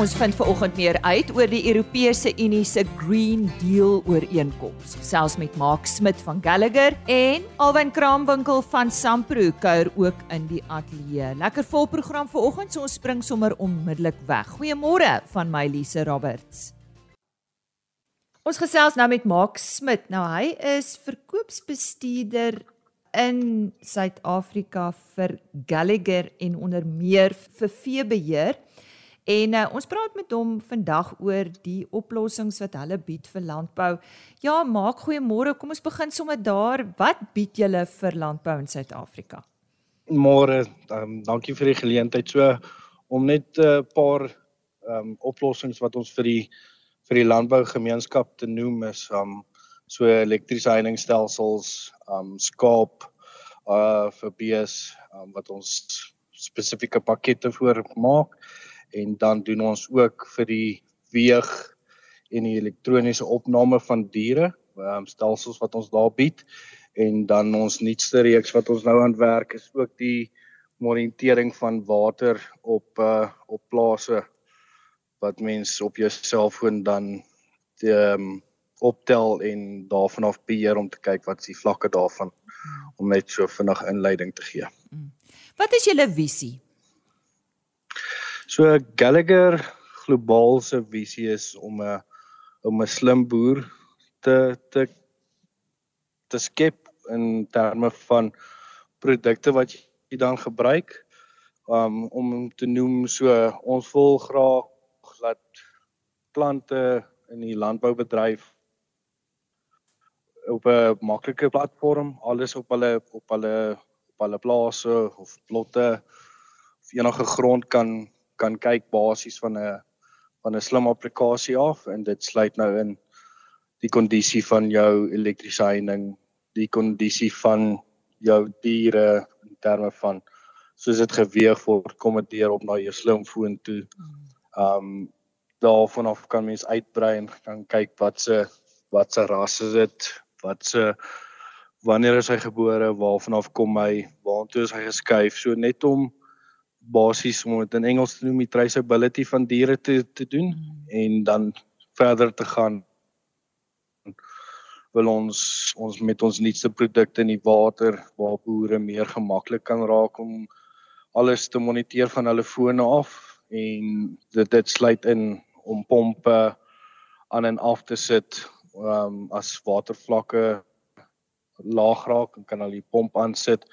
Ons vind vanoggend meer uit oor die Europese Unie se Green Deal ooreenkoms. Selfs met Mark Smit van Gallagher en Alwyn Kraamwinkel van Sampro kuier ook in die ateljee. Lekker vol program vanoggend, so ons spring sommer onmiddellik weg. Goeiemôre van my Lise Roberts. Ons gesels nou met Mark Smit. Nou hy is verkoopsbestuurder in Suid-Afrika vir Gallagher en onder meer vir veebeheer. En uh, ons praat met hom vandag oor die oplossings wat hulle bied vir landbou. Ja, maak goeiemôre. Kom ons begin sommer daar. Wat bied julle vir landbou in Suid-Afrika? Môre, um, dankie vir die geleentheid. So om net 'n uh, paar ehm um, oplossings wat ons vir die vir die landbougemeenskap te noem is um so elektriese heiningstelsels, um skaap uh vir bees um, wat ons spesifieke pakkette voor maak en dan doen ons ook vir die weeg en die elektroniese opname van diere, um, stelsels wat ons daar bied en dan ons nuutste reeks wat ons nou aan werk is ook die monitering van water op uh, op plase wat mens op jou selfoon dan die um, optel en daarvan af beheer om te kyk wat is die vlakke daarvan om net so vinnig inleiding te gee. Mm. Wat is julle visie So Gallagher globaal se visie is om 'n om 'n slim boer te te te skep in terme van produkte wat jy dan gebruik. Um, om te noem so ons wil graag dat plante in die landboubedryf op 'n maklike platform alles op hulle op hulle op hulle plase of plotte of enige grond kan kan kyk basies van 'n van 'n slim applikasie af en dit sluit nou in die kondisie van jou elektriese heining, die kondisie van jou diere in terme van soos dit geweeg word kom dit deur op na jou slimfoon toe. Um daarvan af kan mens uitbrei en kan kyk wat se wat se ras is dit, wat se wanneer is hy gebore, waarvan af kom hy, waartoe is hy geskuif, so net om basies om dit in Engels te noem die traceability van diere te te doen mm. en dan verder te gaan wil ons ons met ons nuutste produkte in die water waar boere meer gemaklik kan raak om alles te moniteer van hulle fone af en dit dit sluit in om pompe aan en af te sit um, as watervlakke laag raak en kan hulle die pomp aan sit.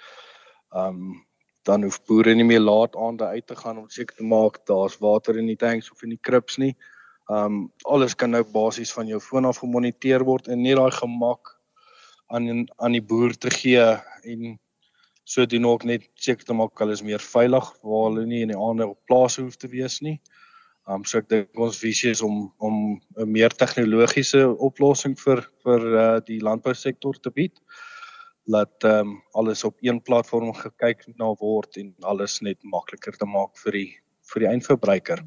Um dan hoef boere nie meer laat aande uit te gaan om seker te maak daar's water in die tanks of in die krips nie. Um alles kan nou basies van jou foon af gemoniteer word en net daai gemak aan aan die boer te gee en so doen ook net seker te maak hulle is meer veilig waar hulle nie in die aande op plase hoef te wees nie. Um so ek dink ons visie is om om 'n meer tegnologiese oplossing vir vir uh, die landbousektor te bied laat ehm um, alles op een platform gekyk na word en alles net makliker te maak vir die vir die eindverbruiker.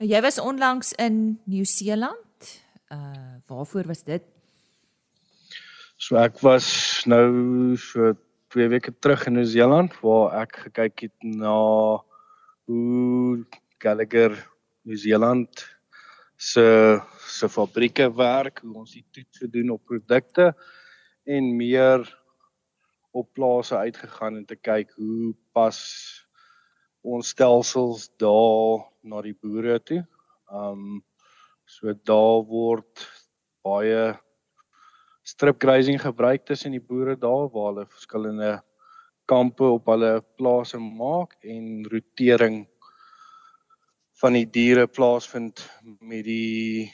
Nou jy was onlangs in Nieu-Seeland. Uh waarvoor was dit? So ek was nou so 2 weke terug in Nieu-Seeland waar ek gekyk het na hoe Gallagher Nieu-Seeland se se fabrieke werk, hoe ons die toetse doen op produkte en meer op plase uitgegaan en te kyk hoe pas ons stelsels daar na die boere toe. Um so daar word baie strip grazing gebruik tussen die boere daar waar hulle verskillende kampe op hulle plase maak en rotering van die diere plaasvind met die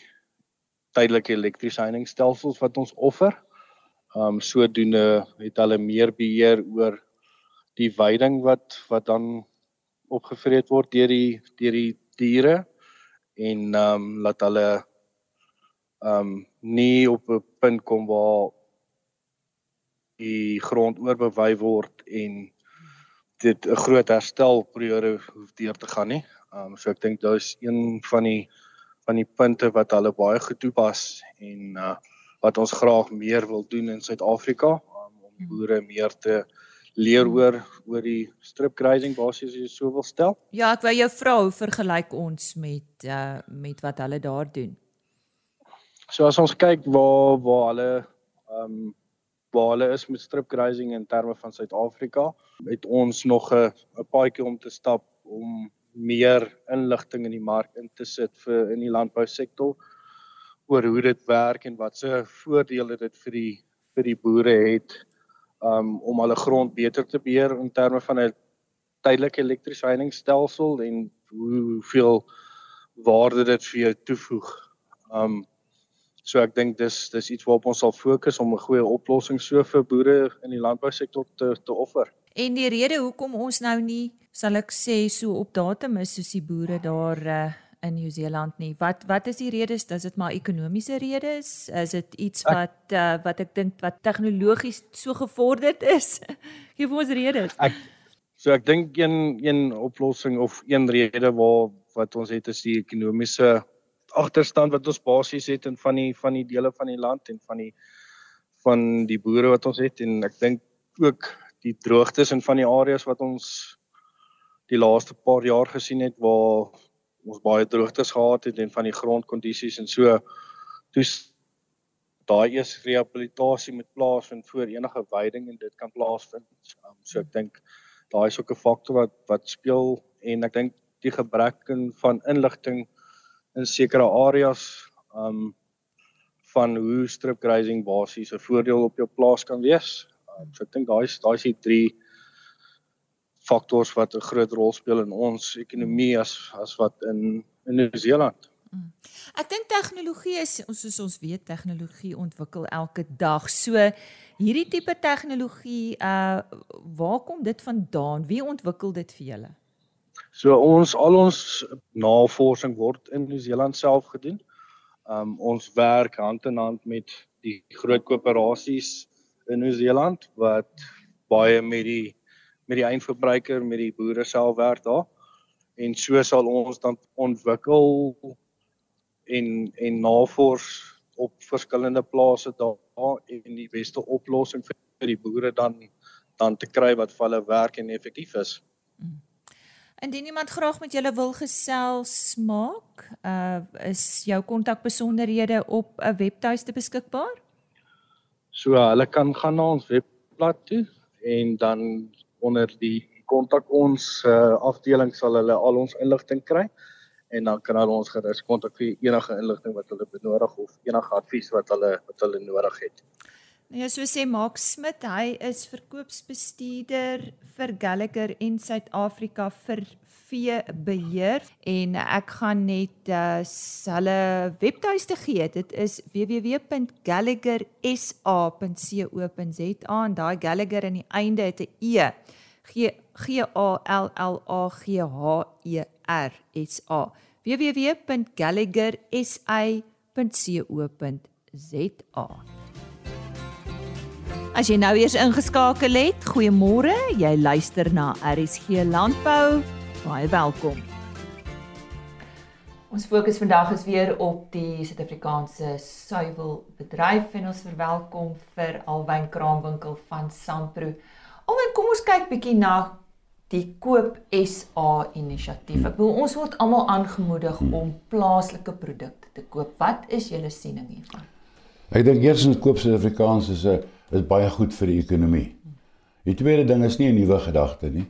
tydelike elektriese heiningstelsels wat ons offer. Um sodoende het hulle meer beheer oor die veiding wat wat dan opgevreet word deur die deur die diere en um laat hulle um nie op 'n punt kom waar die grond oorbewei word en dit 'n groot herstelperiode hoef deur te gaan nie. Um so ek dink daar is een van die van die punte wat hulle baie goed toepas en uh wat ons graag meer wil doen in Suid-Afrika um, om hmm. boere meer te leer oor oor die strip grazing basies as jy so wil stel. Ja, ek wou jou vra hoe vergelyk ons met uh met wat hulle daar doen? So as ons kyk waar waar hulle ehm um, waar hulle is met strip grazing in terme van Suid-Afrika, het ons nog 'n 'n paadjie om te stap om meer inligting in die mark in te sit vir in die landbousektor oor hoe dit werk en wat se voordele dit vir die vir die boere het um om hulle grond beter te beheer in terme van 'n tydelike elektrieseiningsstelsel en hoeveel waarde dit vir jou toevoeg. Um so ek dink dis dis iets waarop ons sal fokus om 'n goeie oplossing so vir boere in die landbousektor te te offer. En die rede hoekom ons nou nie sal ek sê so op datum is soos die boere daar uh, in Nieu-Seeland nie. Wat wat is die redes? Is dit maar ekonomiese redes? Is dit iets wat uh, wat ek dink wat tegnologies so gevorderd is? Gee vir ons redes. Ek so ek dink een een oplossing of een rede waar wat ons het is die ekonomiese agterstand wat ons basies het in van die van die dele van die land en van die van die boere wat ons het en ek dink ook die droogtes in van die areas wat ons die laaste paar jaar gesien het waar ons baie droogtes gehad het en van die grondkondisies en so toe daai eers rehabilitasie met plaasvind voor enige veiding en dit kan plaasvind. Um, so ek dink daai is ook 'n faktor wat wat speel en ek dink die gebrek van inligting in sekere areas um van hoe strip grazing basies 'n voordeel op jou plaas kan wees. Um, so ek dink daai is daai is die drie faktors wat 'n groot rol speel in ons ekonomie as as wat in in Nieu-Seeland. Mm. Ek dink tegnologie is soos ons weet tegnologie ontwikkel elke dag. So hierdie tipe tegnologie uh waar kom dit vandaan? Wie ontwikkel dit vir julle? So ons al ons navorsing word in Nieu-Seeland self gedoen. Um ons werk hand in hand met die groot koöperasies in Nieu-Seeland wat baie met die met die eindverbruiker, met die boere self werk daar. En so sal ons dan ontwikkel en en navors op verskillende plase daar en die beste oplossing vir die boere dan dan te kry wat vir hulle werk en effektief is. Mm. Indien iemand graag met julle wil gesels maak, uh is jou kontakbesonderhede op 'n webtuiste beskikbaar? So hulle kan gaan na ons webblad toe en dan onder die kontak ons uh, afdeling sal hulle al ons inligting kry en dan kan hulle ons gerus kontak vir enige inligting wat hulle benodig of enige advies wat hulle wat hulle nodig het. Nou ja, so sê Mark Smit, hy is verkoopsbestuurder vir Gallagher in Suid-Afrika vir vee beheer en ek gaan net uh, hulle webtuiste gee. Dit is www.gallaghersa.co.za en daai Gallagher aan die einde het 'n e. G G A L L A G H E R S A. www.gallaghersa.co.za. As jy nou eers ingeskakel het, goeiemôre. Jy luister na RSG Landbou Baie welkom. Ons fokus vandag is weer op die Suid-Afrikaanse suiwelbedryf en ons verwelkom vir Alwyn Kraamwinkel van Sampro. Alwyn, kom ons kyk bietjie na die Koop SA inisiatief. Ek bedoel ons word almal aangemoedig om plaaslike produkte te koop. Wat is julle siening hiervan? Ek dink eers net koop Suid-Afrikaans is 'n is baie goed vir die ekonomie. Die tweede ding is nie 'n nuwe gedagte nie.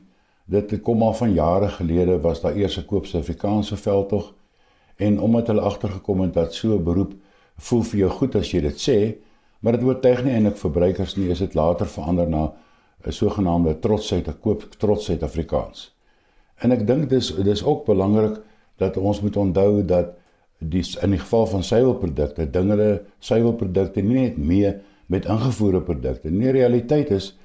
Dit kom maar van jare gelede was daar eers 'n koop Suid-Afrikaanse veldtog en omdat hulle agtergekom het dat so 'n beroep voel vir jou goed as jy dit sê, maar dit oortuig nie eintlik verbruikers nie, is dit later verander na 'n sogenaamde trotsheid, 'n koop trots Suid-Afrikaans. En ek dink dis dis ook belangrik dat ons moet onthou dat die in die geval van suiwelprodukte, dinge suiwelprodukte nie net mee met ingevoerde produkte. Nie realiteit is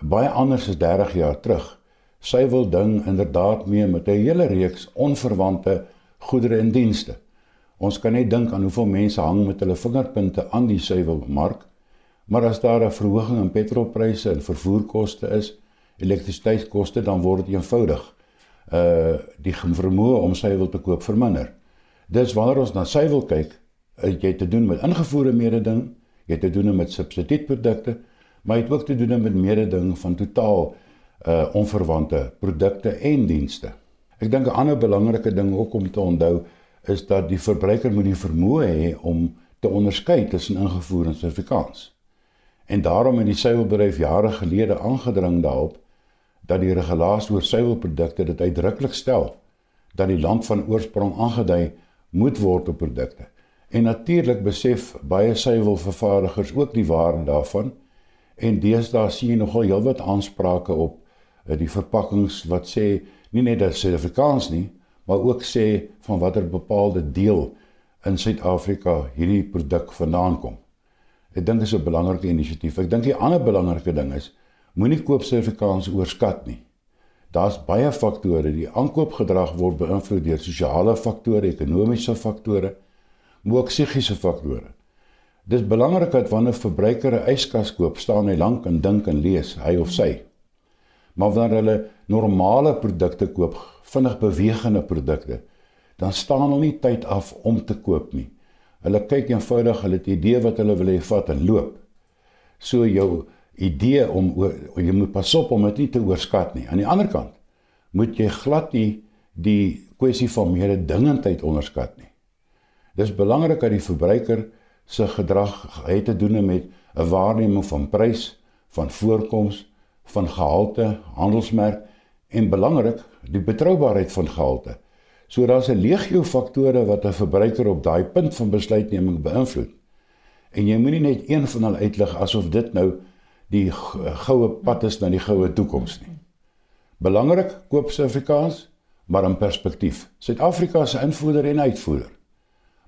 baie anders as 30 jaar terug sy wil ding inderdaad mee met 'n hele reeks onverwante goedere en dienste. Ons kan net dink aan hoeveel mense hang met hulle vingerpunte aan die suiwelmark. Maar as daar 'n verhoging in petrolpryse en vervoerkoste is, elektrisiteitskoste, dan word dit eenvoudig uh die vermoë om suiwel te koop verminder. Dis wanneer ons na suiwel kyk, jy te doen met ingevoerde mededing, jy te doen met substituutprodukte, maar dit het ook te doen met mededinging van totaal uh onverwante produkte en dienste. Ek dink 'n ander belangrike ding ook om te onthou is dat die verbruiker moet die vermoë hê om te onderskei tussen ingevoer en sertifikaats. En daarom het die suiwelbedryf jare gelede aangedring daarop dat die regulasie oor suiwelprodukte dit uitdruklik stel dat die land van oorsprong aangedui moet word op produkte. En natuurlik besef baie suiwelvervaardigers ook die waarde daarvan en deesdae sien jy nogal heelwat aansprake op die verpakkings wat sê nie net dat Suid-Afrikaans nie, maar ook sê van watter bepaalde deel in Suid-Afrika hierdie produk vandaan kom. Ek dink dit is 'n belangrike inisiatief. Ek dink die ander belangrike ding is moenie koop Suid-Afrikaans oorskat nie. Daar's baie faktore. Die aankoopgedrag word beïnvloed deur sosiale faktore, ekonomiese faktore, maar ook psigiese faktore. Dis belangrik dat wanneer 'n verbruiker 'n yskas koop, staan hy lank en dink en lees, hy of sy. Maar wanneer hulle normale produkte koop, vinnig bewegende produkte, dan staan hulle nie tyd af om te koop nie. Hulle kyk eenvoudig, hulle het 'n idee wat hulle wil hê vat en loop. So jou idee om jy moet pas op om dit nie te oorskat nie. Aan die ander kant moet jy glad nie die kwessie van mededingendheid onderskat nie. Dis belangrik dat die verbruiker se gedrag het te doen met 'n waarneming van prys, van voorkoms, van gehalte, handelsmerk en belangrik, die betroubaarheid van gehalte. So daar's 'n legio faktore wat 'n verbruiker op daai punt van besluitneming beïnvloed. En jy moenie net een van hulle uitlig asof dit nou die goue pad is na die goue toekoms nie. Belangrik, koop Suid-Afrikaans, maar in perspektief. Suid-Afrika se invoerder en uitvoerder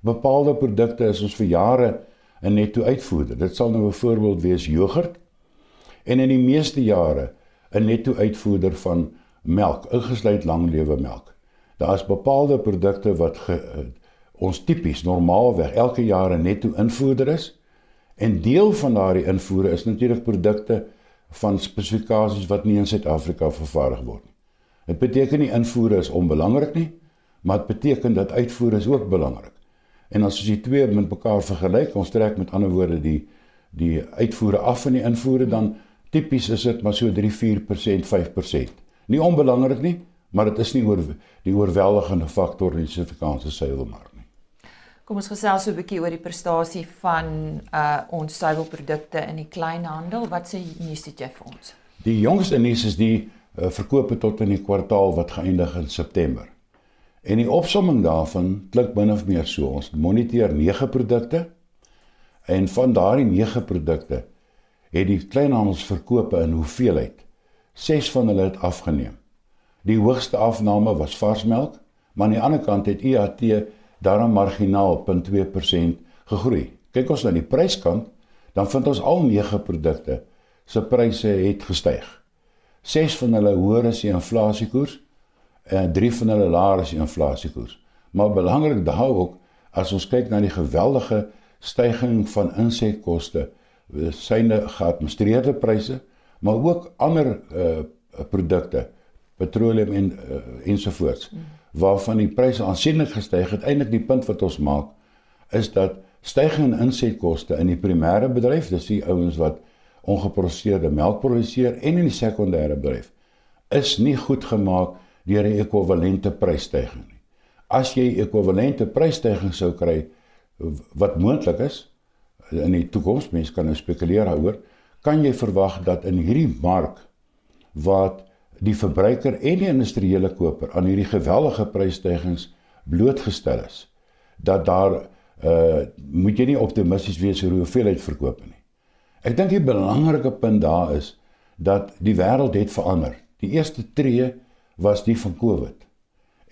bepaalde produkte is ons vir jare 'n netto uitvoerder. Dit sal nou 'n voorbeeld wees jogurt en in die meeste jare 'n netto uitvoerder van melk, ingesluit langlewe melk. Daar is bepaalde produkte wat ge, ons tipies normaalweg elke jaar 'n netto invoerder is en deel van daardie invoere is natuurlik produkte van spesifikasies wat nie in Suid-Afrika vervaardig word nie. Dit beteken nie invoere is onbelangrik nie, maar dit beteken dat uitvoere is ook belangrik. En as ons die twee met mekaar vergelyk, ons trek met ander woorde die die uitvoere af van die invoere dan tipies is dit maar so 3-4%, 5%. Nie onbelangrik nie, maar dit is nie oor die oorweldigende faktor in die Suid-Afrikaanse suiwelmark nie. Kom ons gesels so 'n bietjie oor die prestasie van uh ons suiwelprodukte in die kleinhandel. Wat sê nuus het jy vir ons? Die jongste nuus is die uh, verkope tot in die kwartaal wat geëindig in September. En die opsomming daarvan klink min of meer so: ons moniteer 9 produkte en van daardie 9 produkte het die kleinhandelsverkope in hoeveelheid 6 van hulle het afgeneem. Die hoogste afname was varsmelk, maar aan die ander kant het IAT daarom marginaal 0.2% gegroei. Kyk ons na die pryskant, dan vind ons al 9 produkte se pryse het gestyg. 6 van hulle hoër as die inflasiekoers en drie van hulle laer as die inflasiekoers. Maar belangrik daai ook as ons kyk na die geweldige stygings van insetkoste, syne geadministreerde pryse, maar ook ander uh produkte, petroleum en uh, ensovoorts, waarvan die pryse aansienlik gestyg het. Eindelik die punt wat ons maak is dat stygings in insetkoste in die primêre bedryf, dis die ouens wat ongeproseerde melk produseer en in die sekondêre bedryf is nie goed gemaak deur 'n ekwivalente prysstygings nie. As jy ekwivalente prysstygings sou kry wat moontlik is in die toekoms, mense kan nou spekuleer daaroor, kan jy verwag dat in hierdie mark wat die verbruiker en die industriële koper aan hierdie geweldige prysstygings blootgestel is, dat daar uh moet jy nie optimisties wees oor hoeveelheid verkoop nie. Ek dink die belangrike punt daar is dat die wêreld het verander. Die eerste tree was die van COVID.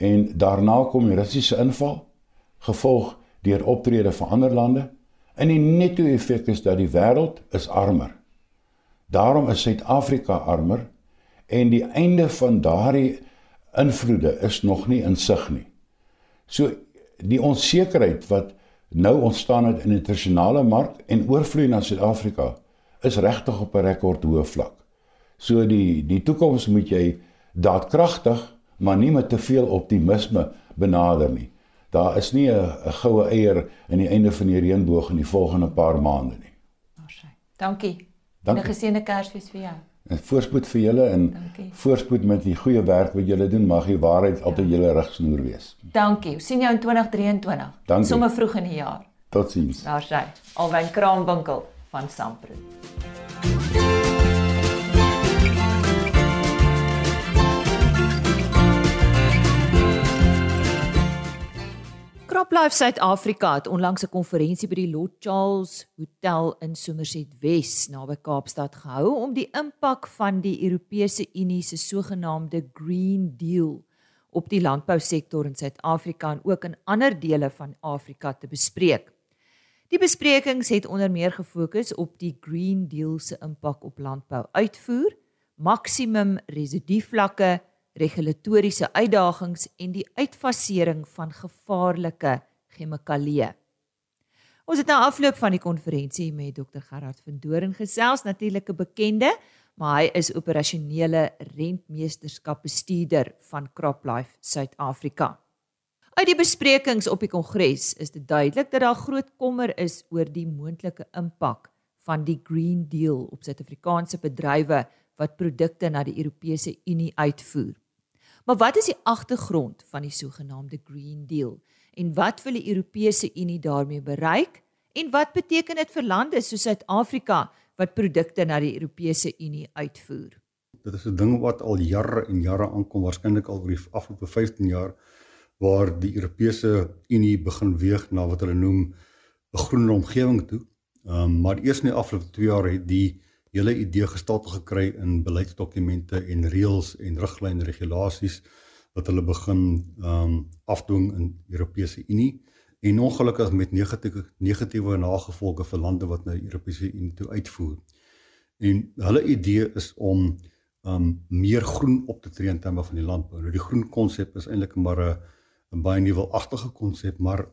En daarna kom die Russiese inval, gevolg deur optrede van ander lande. En die netto effek is dat die wêreld is armer. Daarom is Suid-Afrika armer en die einde van daardie invloede is nog nie in sig nie. So die onsekerheid wat nou ontstaan het in die internasionale mark en oorvloei na Suid-Afrika is regtig op 'n rekordhoë vlak. So die die toekoms moet jy daadkragtig, maar nie met te veel optimisme benader nie. Daar is nie 'n goue eier aan die einde van die reënboog in die volgende paar maande nie. Dankie. Dankie. 'n Geseënde Kersfees vir jou. En voorspoed vir julle en Dankie. voorspoed met die goeie werk wat julle doen. Mag die waarheid ja. altyd julle rigsnoer wees. Dankie. Sien jou in 2023. Dankie. Somme vroeg in die jaar. Totsiens. Daar sy. Alwyn Kraamwinkel van Sampro. CropLife Suid-Afrika het onlangs 'n konferensie by die Lord Charles Hotel in Somerset Wes naby Kaapstad gehou om die impak van die Europese Unie se sogenaamde Green Deal op die landbousektor in Suid-Afrika en ook in ander dele van Afrika te bespreek. Die besprekings het onder meer gefokus op die Green Deal se impak op landbou-uitvoer, maksimum residuvlakke, regulatoriese uitdagings en die uitfasering van gevaarlike chemikalieë. Ons het na afloop van die konferensie met Dr Gerard van Doorn gesels, natuurlik 'n bekende, maar hy is operasionele rentmeesterskapbestuurder van CropLife Suid-Afrika. Uit die besprekings op die kongres is dit duidelik dat daar groot kommer is oor die moontlike impak van die Green Deal op Suid-Afrikaanse bedrywe wat produkte na die Europese Unie uitvoer. Maar wat is die agtergrond van die sogenaamde Green Deal en wat wil die Europese Unie daarmee bereik en wat beteken dit vir lande soos Suid-Afrika wat produkte na die Europese Unie uitvoer? Dit is 'n ding wat al jare en jare aankom, waarskynlik al oor die afgelope 15 jaar waar die Europese Unie begin weeg na wat hulle noem 'n groener omgewing toe. Ehm um, maar eers in die afgelope 2 jaar het die hele idee gestalte gekry in beleidsdokumente en reëls en riglyne regulasies wat hulle begin ehm um, afdwing in Europese Unie en ongelukkig met negatiewe negatiewe nagevolge vir lande wat na Europese Unie toe uitvoer. En hulle idee is om um meer groen op te tree in terme van die landbou. Nou die groen konsep is eintlik maar 'n 'n baie nuwelagtige konsep, maar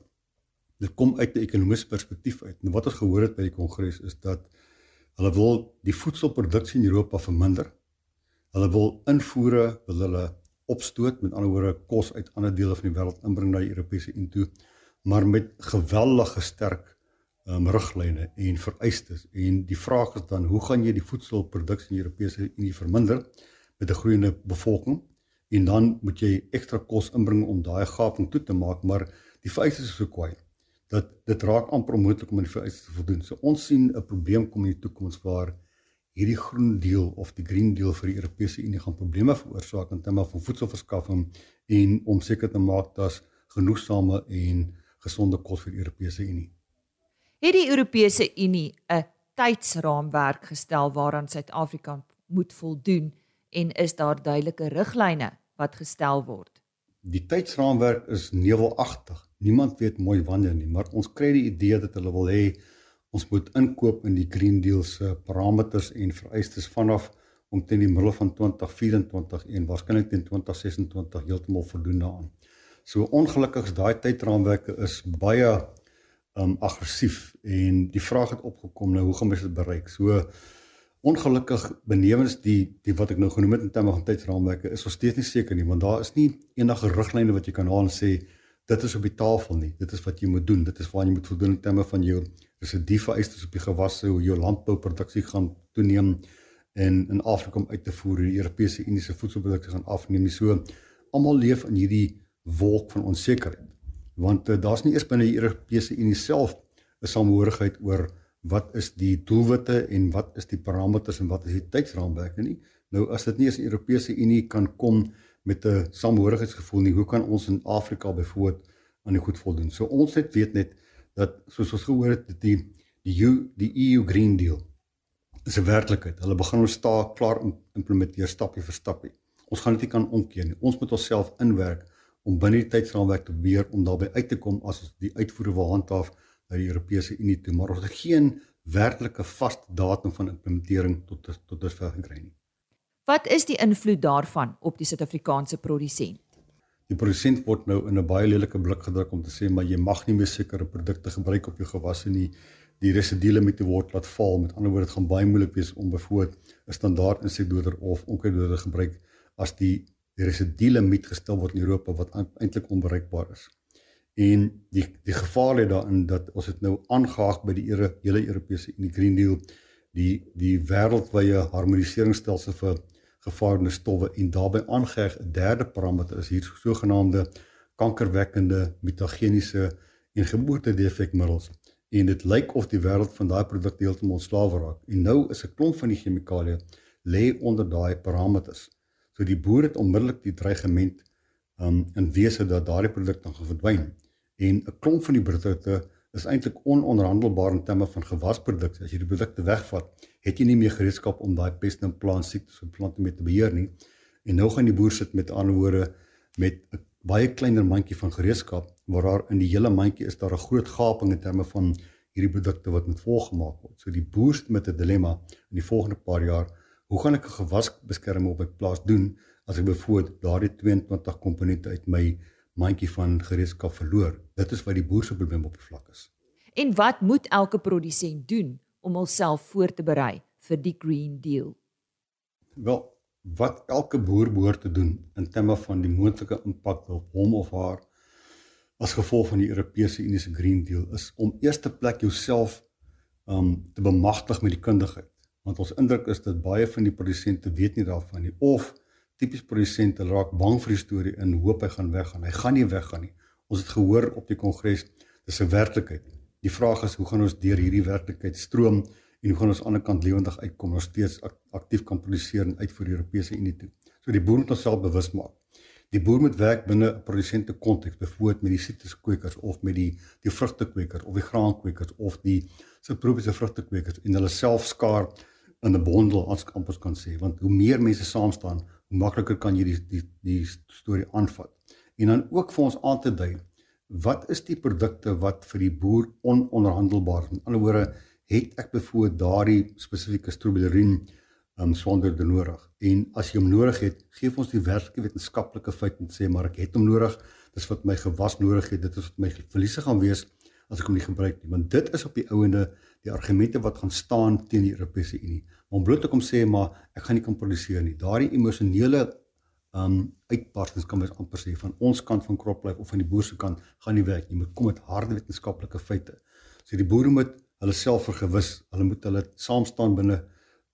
dit kom uit 'n ekonomiese perspektief uit. En wat ons gehoor het by die kongres is dat hulle wil die voedselproduksie in Europa verminder. Hulle wil invoere, wil hulle opstoot, met ander woorde kos uit ander dele van die wêreld inbring na die Europese Unie toe, maar met geweldige sterk um, riglyne en vereistes. En die vraag is dan, hoe gaan jy die voedselproduksie in die Europese Unie verminder met 'n groeiende bevolking? en dan moet jy ekstra kos inbring om daai gaping toe te maak, maar die vereistes is so kwaai dat dit raak amper onmoontlik om aan die vereistes te voldoen. So ons sien 'n probleem kom in die toekoms waar hierdie groen deel of die green deel vir die Europese Unie gaan probleme veroorsaak in terme van voedselverskaffing en om seker te maak dat genoegsame en gesonde kos vir die Europese Unie. Het die Europese Unie 'n tydsraamwerk gestel waaraan Suid-Afrika moet voldoen? en is daar duidelike riglyne wat gestel word? Die tydsraamwerk is nevelagtig. Niemand weet mooi wanneer nie, maar ons kry die idee dat hulle wil hê ons moet inkoop in die Green Deal se parameters en vereistes vanaf om teen die middel van 2024 en waarskynlik teen 2026 heeltemal voldoen daaraan. So ongelukkig is daai tydraamwerke is baie um aggressief en die vraag het opgekom nou hoe gaan ons dit bereik? So ongelukkig benewens die die wat ek nou genoem het in terme van tydsraamwerke is ons steeds nie seker nie want daar is nie enige riglyne wat jy kan haal en sê dit is op die tafel nie. Dit is wat jy moet doen. Dit is waar jy moet voldoen in terme van jou residuvereistes op die gewasse hoe jou landbouproduksie gaan toeneem en in Afrika om uit te voer die Europese Unie se voedselprodukte gaan afneem. So almal leef in hierdie wolk van onsekerheid. Want uh, daar's nie eers binne die Europese Unie self 'n samehorigheid oor wat is die doelwitte en wat is die parameters en wat is die tydsraamwerke nie. Nou as dit nie as die Europese Unie kan kom met 'n samehorigheidsgevoel nie, hoe kan ons in Afrika byvoorbeeld aan die goed voldoen? So ons het weet net dat soos ons gehoor het die die EU die EU Green Deal is 'n werklikheid. Hulle begin ons sta klaar implementeer stapie vir stapie. Ons gaan dit nie kan omkeer nie. Ons moet onsself inwerk om binne die tydsraamwerk te beheer om daarbey uit te kom as ons die uitvoere wil handhaaf na die Europese Unie toe, maar ons het geen werklike vaste datum van implementering tot tot dusver gekry nie. Wat is die invloed daarvan op die Suid-Afrikaanse produsent? Die produsent word nou in 'n baie lelike blik gedruk om te sê maar jy mag nie meer sekere produkte gebruik op jou gewasse nie. Die residuele moet word laat val. Met ander woorde, dit gaan baie moeilik wees om byvoorbeeld 'n standaard insekdoder of onkruiddoder gebruik as die residuele moet gestel word in Europa wat eintlik onbereikbaar is. En die die gevaar lê daarin dat ons dit nou aangehaak by die Euro, hele Europese Unie Green Deal die die wêreldwye harmoniseringsstelsel vir gevaarlike stowwe en daarbey aangeheg 'n derde parameter is hier sogenaamde kankerwekkende mutageniese en geboortedefekmiddels en dit lyk of die wêreld van daai produkte heeltemal slaaf raak. En nou is 'n klomp van die chemikalieë lê onder daai parameters. So die boer het onmiddellik die dreigement um, in wese dat daardie produkte gaan verdwyn. En 'n klomp van die produkte is eintlik ononderhandelbaar in terme van gewasprodukte. As jy die produkte wegvat, het jy nie meer gereedskap om daai peste en plant siektes op plante mee te beheer nie. En nou gaan die boer sit met woorde met 'n baie kleiner mandjie van gereedskap waar daar in die hele mandjie is daar 'n groot gaping in terme van hierdie produkte wat moet volgemaak word. So die boer sit met 'n dilemma in die volgende paar jaar, hoe gaan ek 'n gewasbeskerming op my plaas doen as ek byvoorbeeld daardie 22 komponente uit my mandjie van gereedskap verloor. Dit is wat die boer se probleem op die vlak is. En wat moet elke produsent doen om homself voor te berei vir die Green Deal? Wel, wat elke boer behoort te doen in terme van die moontlike impak op hom of haar as gevolg van die Europese Unie se Green Deal is om eerste plek jouself um te bemagtig met die kundigheid. Want ons indruk is dat baie van die produsente weet nie daarvan nie of tipies produsente raak bang vir die storie en hoop hy gaan weggaan. Hy gaan nie weggaan nie. Ons het gehoor op die kongres dis 'n werklikheid. Die vraag is hoe gaan ons deur hierdie werklikheid stroom en hoe gaan ons aan die ander kant lewendig uitkom om steeds aktief kan produseer en uit vir die Europese Unie toe. So die boer moet homself bewus maak. Die boer moet werk binne 'n produsente konteks, byvoorbeeld met die sitruskwekers of met die die vrugtekwekers of die graankwekers of die subtropiese vrugtekwekers en hulle self skaar in 'n bondel as kampus kan sê, want hoe meer mense saam staan, makliker kan jy die die die storie aanvat. En dan ook vir ons aan te dui, wat is die produkte wat vir die boer ononderhandelbaar is? In ander woorde, het ek byvoorbeeld daardie spesifieke strobilurin um sonder de nodig. En as jy hom nodig het, gee ons die werklike wetenskaplike feit en sê maar ek het hom nodig. Dis wat my gewas nodig het. Dit is wat my verliese gaan wees as ek hom nie gebruik nie. Want dit is op die ouende die argumente wat gaan staan teen die Europese Unie om bloot te kom sê maar ek gaan nie kan produseer nie. Daardie emosionele um uitbarstings kan mens amper sê van ons kant van CropLife of van die boer se kant gaan nie werk. Jy moet kom met harde wetenskaplike feite. So die boere moet hulle self vergewis, hulle moet hulle saam staan binne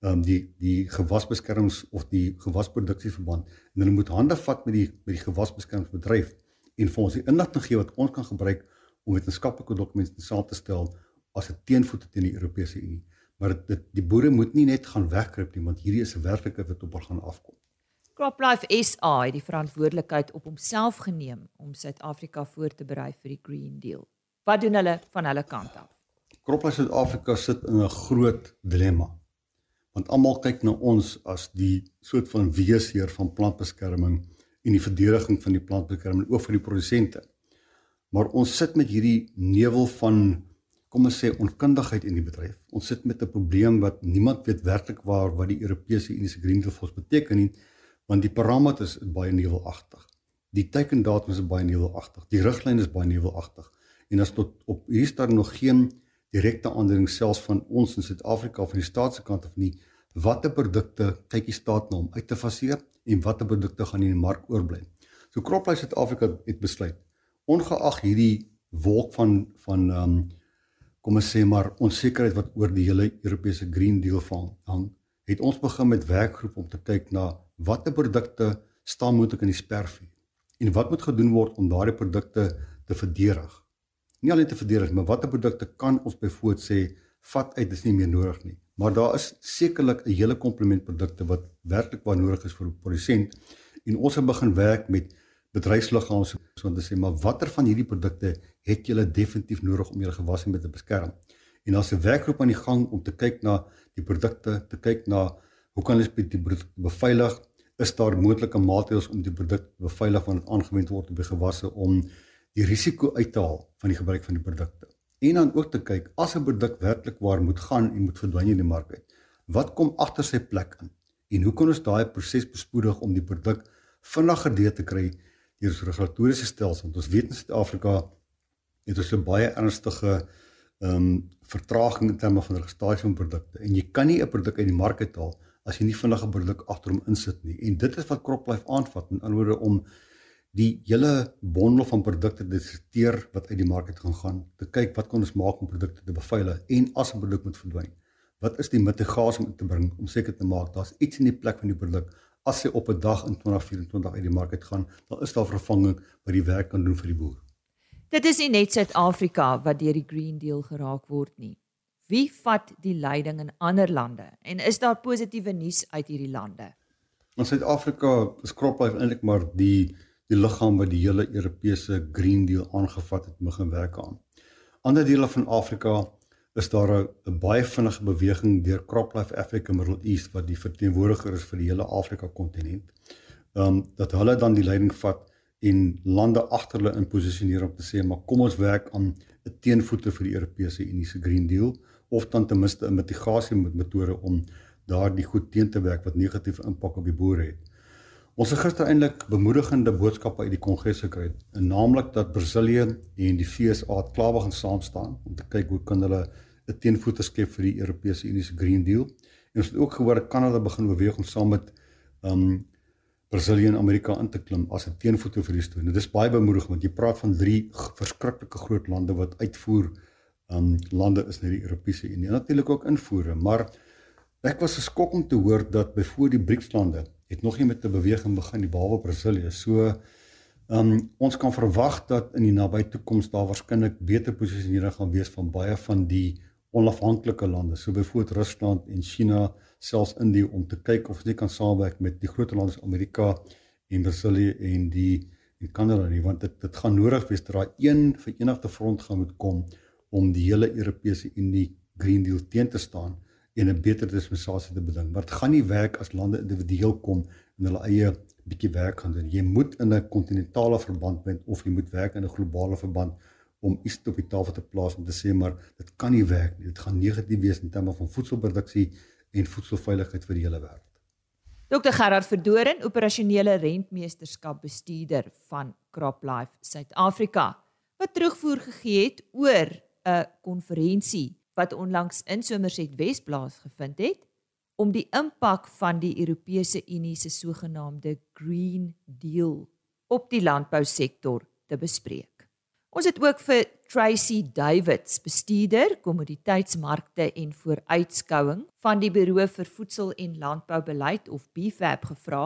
um die die gewasbeskermings of die gewasproduksieverband en hulle moet hande vat met die met die gewasbeskermingsbedryf en vir ons die inligting gee wat ons kan gebruik om wetenskaplike dokumente saam te stel as 'n teenvoet teen die Europese Unie maar dit die boere moet nie net gaan wegkruip nie want hierdie is 'n werklike wat op hulle gaan afkom. CropLife SA het die verantwoordelikheid op homself geneem om Suid-Afrika voor te berei vir die Green Deal. Wat doen hulle van hulle kant af? CropLife Suid-Afrika sit in 'n groot dilemma. Want almal kyk na ons as die soort van weesheer van plantbeskerming en die verdediging van die plantbeskerming ook vir die produsente. Maar ons sit met hierdie nevel van kom ons sê onkundigheid in die bedryf. Ons sit met 'n probleem wat niemand weet werklik waar wat die Europese Unie se Green Deal vir ons beteken nie, want die parameters is baie nevelagtig. Die teikendatum is baie nevelagtig. Die riglyn is baie nevelagtig. En as tot op hier staan nog geen direkte aandring selfs van ons in Suid-Afrika van die staat se kant af nie watter produkte kyk die staat na om uit te faseer en watter produkte gaan in die mark oorbly. So Croplife Suid-Afrika het besluit ongeag hierdie wolk van van ehm um, kom ons sê maar onsekerheid wat oor die hele Europese Green Deal hang, het ons begin met werkgroep om te kyk na watter produkte staan moontlik in die spervuur en wat moet gedoen word om daardie produkte te verdedig. Nie alleen te verdedig, maar watter produkte kan ons byvoorbeeld sê vat uit dis nie meer nodig nie. Maar daar is sekerlik 'n hele komplement produkte wat werklik waar nodig is vir 'n produsent en ons het begin werk met bedryfsliggame so om te sê maar watter van hierdie produkte het julle definitief nodig om julle gewasse mee te beskerm. En daar's 'n werkgroep aan die gang om te kyk na die produkte, te kyk na hoe kan ons die produkte beveilig? Is daar moontlike maatreëls om die produk beveilig wanneer dit aangewend word op die gewasse om die risiko uit te haal van die gebruik van die produkte? En dan ook te kyk as 'n produk werklik waar moet gaan en moet verdwyn in die mark uit. Wat kom agter sy plek in? En hoe kan ons daai proses bespoedig om die produk vinniger deur te kry deur ons regulatoriese stelsel. Want ons weet in Suid-Afrika het ons 'n baie ernstige ehm um, vertraging in terme van registrasie van produkte en jy kan nie 'n produk uit die mark uithaal as jy nie vinnige produk agter hom insit nie. En dit is wat CropLife aanvat in anderwoorde om die hele bondel van produkte te detekteer wat uit die mark uit gaan gaan te kyk wat kan ons maak om produkte te beveilig en as 'n produk moet verdwyn. Wat is die mitigasie om te bring om seker te maak daar's iets in die plek van die produk as hy op 'n dag in 2024 uit die mark uit gaan, dan is daar vervanging wat die werk kan doen vir die boer. Dit is nie net Suid-Afrika wat deur die Green Deal geraak word nie. Wie vat die leiding in ander lande en is daar positiewe nuus uit hierdie lande? In Suid-Afrika is CropLife eintlik maar die die liggaam wat die hele Europese Green Deal aangevat het begin werk aan. Ander dele van Afrika is daar 'n baie vinnige beweging deur CropLife Africa Middle East wat die verteenwoordiger is vir die hele Afrika kontinent. Ehm um, dat hulle dan die leiding vat en lande agter hulle in posisioneer om te sê maar kom ons werk aan 'n teenvoete vir die Europese Unie se Green Deal of dan ten minste 'n mitigasie metode om daardie goed teen te werk wat negatiewe impak op die boere het. Ons het gister eintlik bemoedigende boodskappe uit die Kongres gekry, naamlik dat Brasilië en die FSA klaar begin saam staan om te kyk hoe kan hulle 'n teenvoeter skep vir die Europese Unie se Green Deal. En ons het ook gehoor dat Kanada begin beweeg om saam met um Brasilië en Amerika in te klim as 'n teenvoeter vir die stoel. Dit is baie bemoedigend want jy praat van drie verskriklike groot lande wat uitvoer um lande is na die Europese Unie. Natuurlik ook invoere, maar ek was geskok om te hoor dat byvoorbeeld die BRICS-lande het nog nie met 'n beweging begin nie behalwe Brasilië. So ehm um, ons kan verwag dat in die nabye toekoms daar waarskynlik beter posisionering gaan wees van baie van die onafhanklike lande, so byvoorbeeld Rusland en China, selfs Indië om te kyk of hulle kan saamwerk met die groot lande soos Amerika en Brasilië en die en Kanada nie, want dit dit gaan nodig wees dat daar een verenigde front gaan moet kom om die hele Europese Unie Green Deal teen te staan en 'n beter dispensasie te beding. Maar dit gaan nie werk as lande individueel kom en hulle eie bietjie werk gaan doen. Jy moet in 'n kontinentale verband wees of jy moet werk in 'n globale verband om iets op die tafel te plaas om te sê maar dit kan nie werk nie. Dit gaan negatief wees in terme van voedselproduksie en voedselveiligheid vir die hele wêreld. Dr Gerard Verdoren, operasionele rentmeesterskap bestuurder van CropLife Suid-Afrika, wat terugvoer gegee het oor 'n konferensie wat onlangs in Somerset Wes plaasgevind het om die impak van die Europese Unie se sogenaamde Green Deal op die landbousektor te bespreek. Ons het ook vir Tracy Davids, bestuurder kommoditeitsmarkte en vooruitskouing van die Buro vir Voedsel en Landboubeleid of BFAP gevra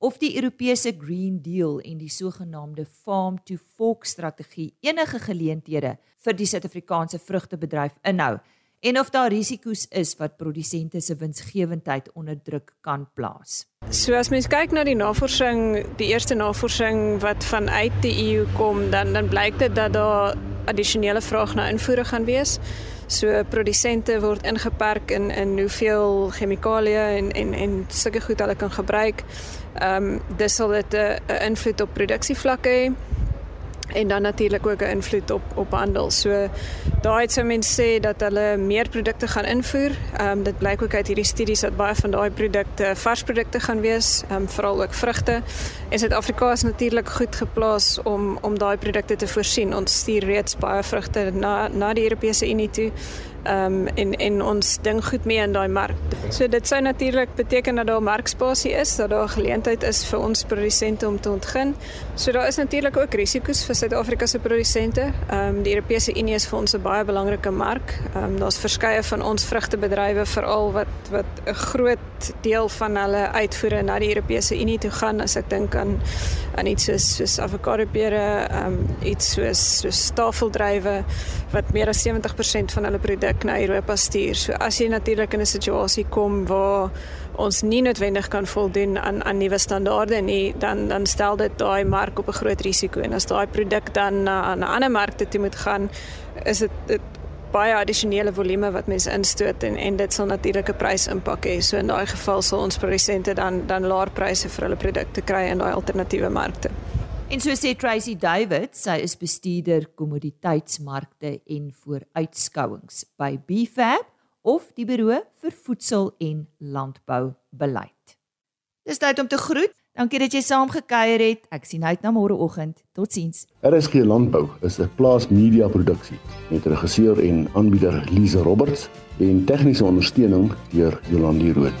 of die Europese Green Deal en die sogenaamde Farm to Fork strategie enige geleenthede vir die Suid-Afrikaanse vrugtebedryf inhou en of daar risiko's is wat produsente se winsgewendheid onder druk kan plaas. So as mens kyk na die navorsing, die eerste navorsing wat vanuit die EU kom, dan dan blyk dit dat daar addisionele vraag na invoere gaan wees. So produsente word ingeperk in in hoeveel chemikalieë en en en sulke goed hulle kan gebruik. Ehm um, dis sal dit 'n invloed op produksievlakke hê en dan natuurlik ook 'n invloed op op handel. So daai het sou mense sê dat hulle meer produkte gaan invoer. Ehm um, dit blyk ook uit hierdie studies dat baie van daai produkte vars produkte gaan wees, ehm um, veral ook vrugte. En Suid-Afrika is natuurlik goed geplaas om om daai produkte te voorsien. Ons stuur reeds baie vrugte na na die Europese Unie toe um, en en ons ding goed mee in daai mark. So dit sou natuurlik beteken dat daar markspasie is, dat daar geleentheid is vir ons produsente om te ontgin. So daar is natuurlik ook risiko's vir Suid-Afrika se produsente. Ehm um, die Europese Unie is vir ons 'n baie belangrike mark. Ehm um, daar's verskeie van ons vrugtebedrywe veral wat wat 'n groot deel van hulle uitvoere na die Europese Unie toe gaan as ek dink aan aan iets soos soos avokado pere, ehm um, iets soos soos tafeldrywe wat meer as 70% van hulle produkte produk na Europa stuur. So as jy natuurlik in 'n situasie kom waar ons nie noodwendig kan voldoen aan aan nuwe standaarde nie, dan dan stel dit daai mark op 'n groot risiko en as daai produk dan na 'n ander markte toe moet gaan, is dit dit baie addisionele volume wat mense instoot en en dit sal natuurlik 'n prysimpak hê. So in daai geval sal ons produsente dan dan laer pryse vir hulle produkte kry in daai alternatiewe markte. En so sê Tracy David, sy is bestuurder kommoditeitsmarkte en vooruitskouings by BFAB of die Buro vir Voedsel en Landbou Beleid. Dis tyd om te groet. Dankie dat jy saamgekuier het. Ek sien uit na môreoggend. Totsiens. RSG Landbou is 'n plaas media produksie met regisseur en aanbieder Lize Roberts en tegniese ondersteuning deur Jolande Rooi.